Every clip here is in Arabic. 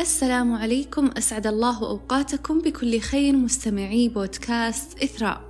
السلام عليكم أسعد الله أوقاتكم بكل خير مستمعي بودكاست إثراء.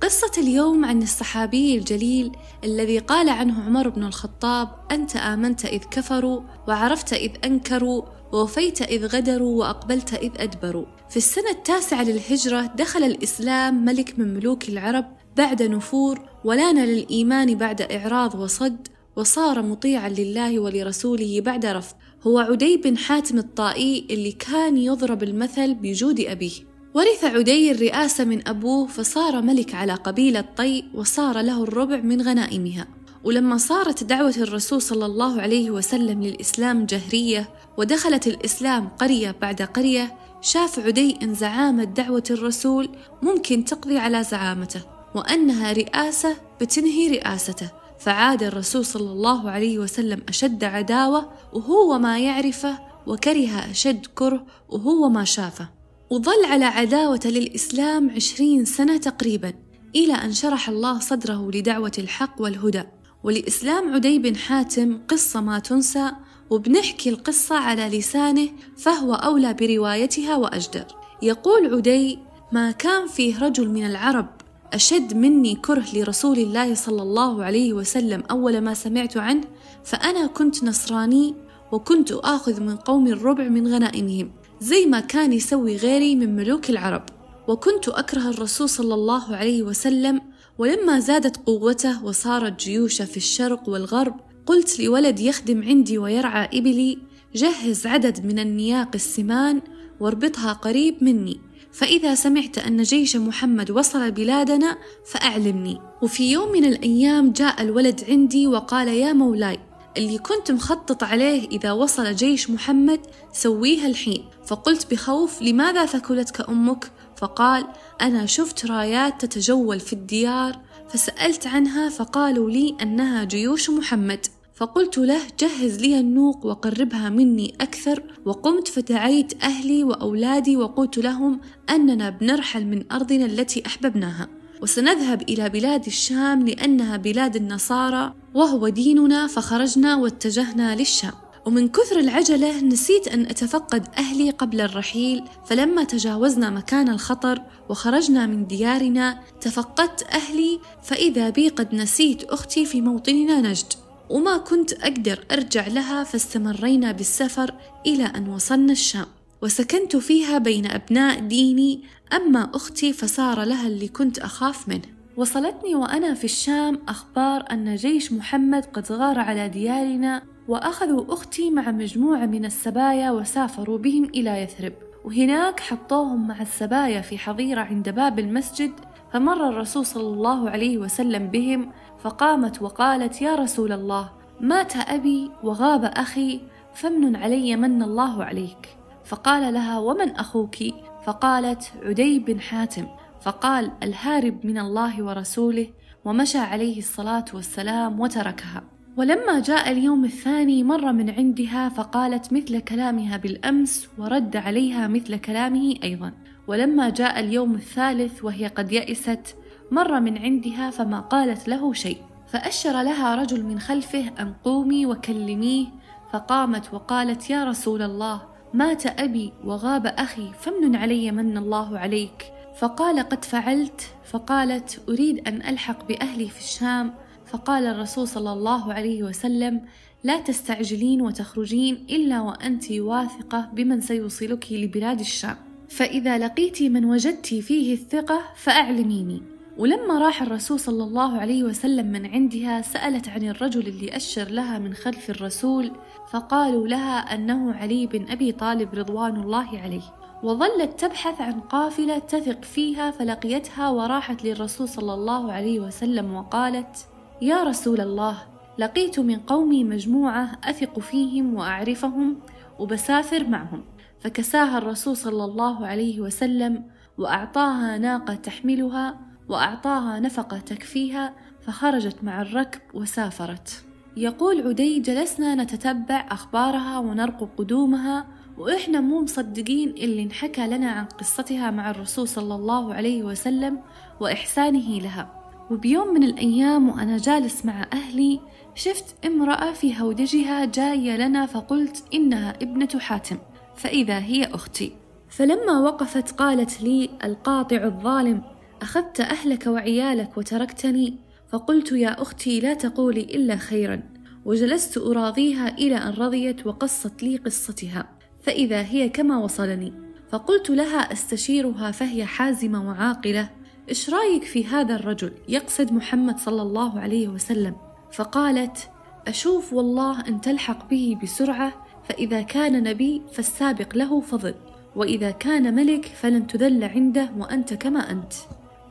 قصة اليوم عن الصحابي الجليل الذي قال عنه عمر بن الخطاب: أنت آمنت إذ كفروا، وعرفت إذ أنكروا، ووفيت إذ غدروا، وأقبلت إذ أدبروا. في السنة التاسعة للهجرة دخل الإسلام ملك من ملوك العرب بعد نفور، ولان للإيمان بعد إعراض وصد، وصار مطيعا لله ولرسوله بعد رفض هو عدي بن حاتم الطائي اللي كان يضرب المثل بجود أبيه. ورث عدي الرئاسة من أبوه فصار ملك على قبيلة طي وصار له الربع من غنائمها. ولما صارت دعوة الرسول صلى الله عليه وسلم للإسلام جهرية ودخلت الإسلام قرية بعد قرية شاف عدي إن زعامة دعوة الرسول ممكن تقضي على زعامته وأنها رئاسة بتنهي رئاسته. فعاد الرسول صلى الله عليه وسلم أشد عداوة وهو ما يعرفه وكره أشد كره وهو ما شافه. وظل على عداوة للإسلام عشرين سنة تقريبا إلى أن شرح الله صدره لدعوة الحق والهدى. ولإسلام عدي بن حاتم قصة ما تنسى وبنحكي القصة على لسانه فهو أولى بروايتها وأجدر. يقول عدي ما كان فيه رجل من العرب أشد مني كره لرسول الله صلى الله عليه وسلم أول ما سمعت عنه فأنا كنت نصراني وكنت آخذ من قوم الربع من غنائمهم زي ما كان يسوي غيري من ملوك العرب. وكنت أكره الرسول صلى الله عليه وسلم ولما زادت قوته وصارت جيوشه في الشرق والغرب قلت لولد يخدم عندي ويرعى إبلي جهز عدد من النياق السمان واربطها قريب مني. فإذا سمعت أن جيش محمد وصل بلادنا فأعلمني. وفي يوم من الأيام جاء الولد عندي وقال يا مولاي اللي كنت مخطط عليه إذا وصل جيش محمد سويها الحين. فقلت بخوف لماذا ثكلتك أمك؟ فقال أنا شفت رايات تتجول في الديار. فسألت عنها فقالوا لي أنها جيوش محمد. فقلت له جهز لي النوق وقربها مني أكثر وقمت فدعيت أهلي وأولادي وقلت لهم أننا بنرحل من أرضنا التي أحببناها. وسنذهب إلى بلاد الشام لأنها بلاد النصارى وهو ديننا فخرجنا واتجهنا للشام. ومن كثر العجلة نسيت أن أتفقد أهلي قبل الرحيل فلما تجاوزنا مكان الخطر وخرجنا من ديارنا تفقدت أهلي فإذا بي قد نسيت أختي في موطننا نجد. وما كنت أقدر أرجع لها فاستمرينا بالسفر إلى أن وصلنا الشام. وسكنت فيها بين أبناء ديني أما أختي فصار لها اللي كنت أخاف منه. وصلتني وأنا في الشام أخبار أن جيش محمد قد غار على ديارنا وأخذوا أختي مع مجموعة من السبايا وسافروا بهم إلى يثرب. وهناك حطوهم مع السبايا في حظيرة عند باب المسجد فمر الرسول صلى الله عليه وسلم بهم فقامت وقالت يا رسول الله مات أبي وغاب أخي فمن علي من الله عليك. فقال لها ومن أخوك? فقالت عدي بن حاتم. فقال الهارب من الله ورسوله. ومشى عليه الصلاة والسلام وتركها. ولما جاء اليوم الثاني مر من عندها فقالت مثل كلامها بالأمس ورد عليها مثل كلامه أيضا. ولما جاء اليوم الثالث وهي قد يئست مر من عندها فما قالت له شيء فأشر لها رجل من خلفه أن قومي وكلميه فقامت وقالت يا رسول الله مات أبي وغاب أخي فمن علي من الله عليك. فقال قد فعلت. فقالت أريد أن ألحق بأهلي في الشام. فقال الرسول صلى الله عليه وسلم لا تستعجلين وتخرجين إلا وأنت واثقة بمن سيوصلك لبلاد الشام. فإذا لقيت من وجدت فيه الثقة فأعلميني. ولما راح الرسول صلى الله عليه وسلم من عندها سألت عن الرجل اللي أشر لها من خلف الرسول فقالوا لها أنه علي بن أبي طالب رضوان الله عليه. وظلت تبحث عن قافلة تثق فيها فلقيتها وراحت للرسول صلى الله عليه وسلم وقالت يا رسول الله لقيت من قومي مجموعة أثق فيهم وأعرفهم وبسافر معهم. فكساها الرسول صلى الله عليه وسلم وأعطاها ناقة تحملها وأعطاها نفقة تكفيها فخرجت مع الركب وسافرت. يقول عدي جلسنا نتتبع أخبارها ونرقب قدومها وإحنا مو مصدقين اللي انحكى لنا عن قصتها مع الرسول صلى الله عليه وسلم وإحسانه لها. وبيوم من الأيام وأنا جالس مع أهلي شفت امرأة في هودجها جاية لنا فقلت إنها ابنة حاتم فإذا هي أختي. فلما وقفت قالت لي القاطع الظالم أخذت أهلك وعيالك وتركتني؟ فقلت يا أختي لا تقولي إلا خيرا وجلست أراضيها إلى أن رضيت وقصت لي قصتها فإذا هي كما وصلني. فقلت لها أستشيرها فهي حازمة وعاقلة. إيش رأيك في هذا الرجل؟ يقصد محمد صلى الله عليه وسلم. فقالت أشوف والله أن تلحق به بسرعة فإذا كان نبي فالسابق له فضل وإذا كان ملك فلن تذل عنده وأنت كما أنت.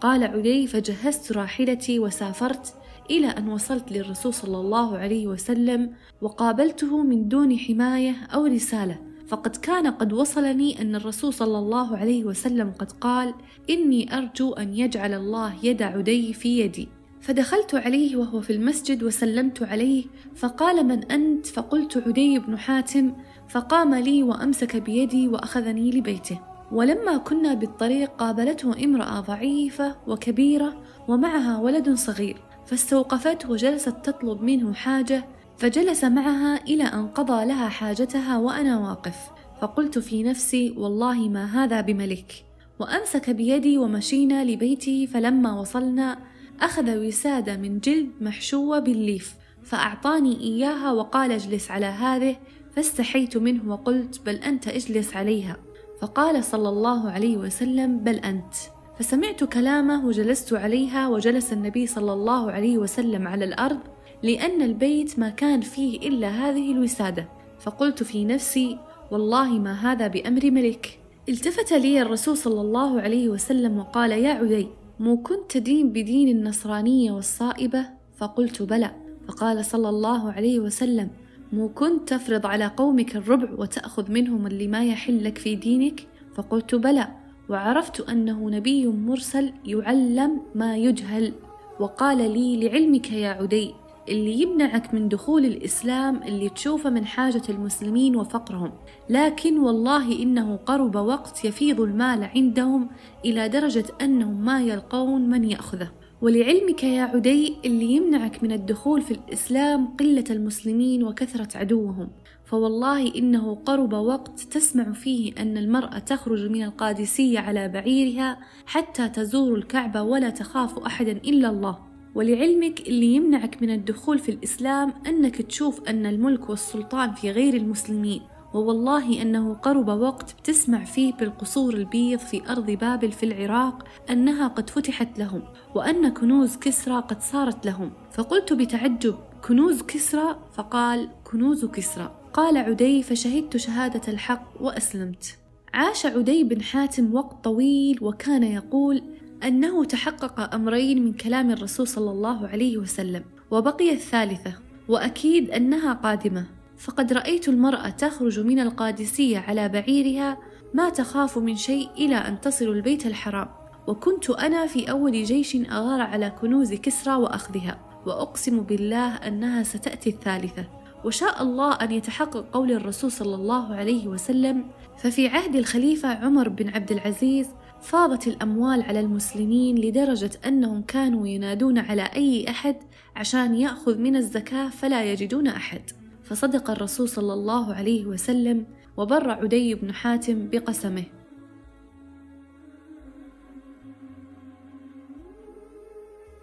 قال عدي فجهزت راحلتي وسافرت إلى أن وصلت للرسول صلى الله عليه وسلم وقابلته من دون حماية أو رسالة. فقد كان قد وصلني أن الرسول صلى الله عليه وسلم قد قال إني أرجو أن يجعل الله يد عدي في يدي. فدخلت عليه وهو في المسجد وسلمت عليه فقال من أنت؟ فقلت عدي بن حاتم. فقام لي وأمسك بيدي وأخذني لبيته. ولما كنا بالطريق قابلته امرأة ضعيفة وكبيرة ومعها ولد صغير فاستوقفته وجلست تطلب منه حاجة فجلس معها إلى أن قضى لها حاجتها وأنا واقف. فقلت في نفسي والله ما هذا بملك. وأمسك بيدي ومشينا لبيته فلما وصلنا أخذ وسادة من جلد محشوة بالليف فأعطاني إياها وقال اجلس على هذه فاستحيت منه وقلت بل أنت اجلس عليها. فقال صلى الله عليه وسلم بل أنت. فسمعت كلامه وجلست عليها وجلس النبي صلى الله عليه وسلم على الأرض لأن البيت ما كان فيه إلا هذه الوسادة. فقلت في نفسي والله ما هذا بأمر ملك. التفت لي الرسول صلى الله عليه وسلم وقال يا عدي مو كنت تدين بدين النصرانية والصائبة؟ فقلت بلى. فقال صلى الله عليه وسلم مو كنت تفرض على قومك الربع وتأخذ منهم اللي ما يحل لك في دينك؟ فقلت بلى وعرفت أنه نبي مرسل يعلم ما يجهل وقال لي لعلمك يا عدي اللي يمنعك من دخول الإسلام اللي تشوفه من حاجة المسلمين وفقرهم. لكن والله إنه قرب وقت يفيض المال عندهم إلى درجة أنهم ما يلقون من يأخذه. ولعلمك يا عدي اللي يمنعك من الدخول في الإسلام قلة المسلمين وكثرة عدوهم. فوالله إنه قرب وقت تسمع فيه أن المرأة تخرج من القادسية على بعيرها حتى تزور الكعبة ولا تخاف أحدا إلا الله. ولعلمك اللي يمنعك من الدخول في الإسلام أنك تشوف أن الملك والسلطان في غير المسلمين. ووالله أنه قرب وقت بتسمع فيه بالقصور البيض في أرض بابل في العراق أنها قد فتحت لهم وأن كنوز كسرى قد صارت لهم. فقلت بتعجب كنوز كسرى؟ فقال كنوز كسرى. قال عدي فشهدت شهادة الحق وأسلمت. عاش عدي بن حاتم وقت طويل وكان يقول أنه تحقق أمرين من كلام الرسول صلى الله عليه وسلم وبقي الثالثة وأكيد أنها قادمة. فقد رأيت المرأة تخرج من القادسية على بعيرها ما تخاف من شيء إلى أن تصل البيت الحرام. وكنت أنا في أول جيش أغار على كنوز كسرى وأخذها وأقسم بالله أنها ستأتي الثالثة. وشاء الله أن يتحقق قول الرسول صلى الله عليه وسلم ففي عهد الخليفة عمر بن عبد العزيز فاضت الأموال على المسلمين لدرجة أنهم كانوا ينادون على أي أحد عشان يأخذ من الزكاة فلا يجدون أحد. فصدق الرسول صلى الله عليه وسلم وبر عدي بن حاتم بقسمه.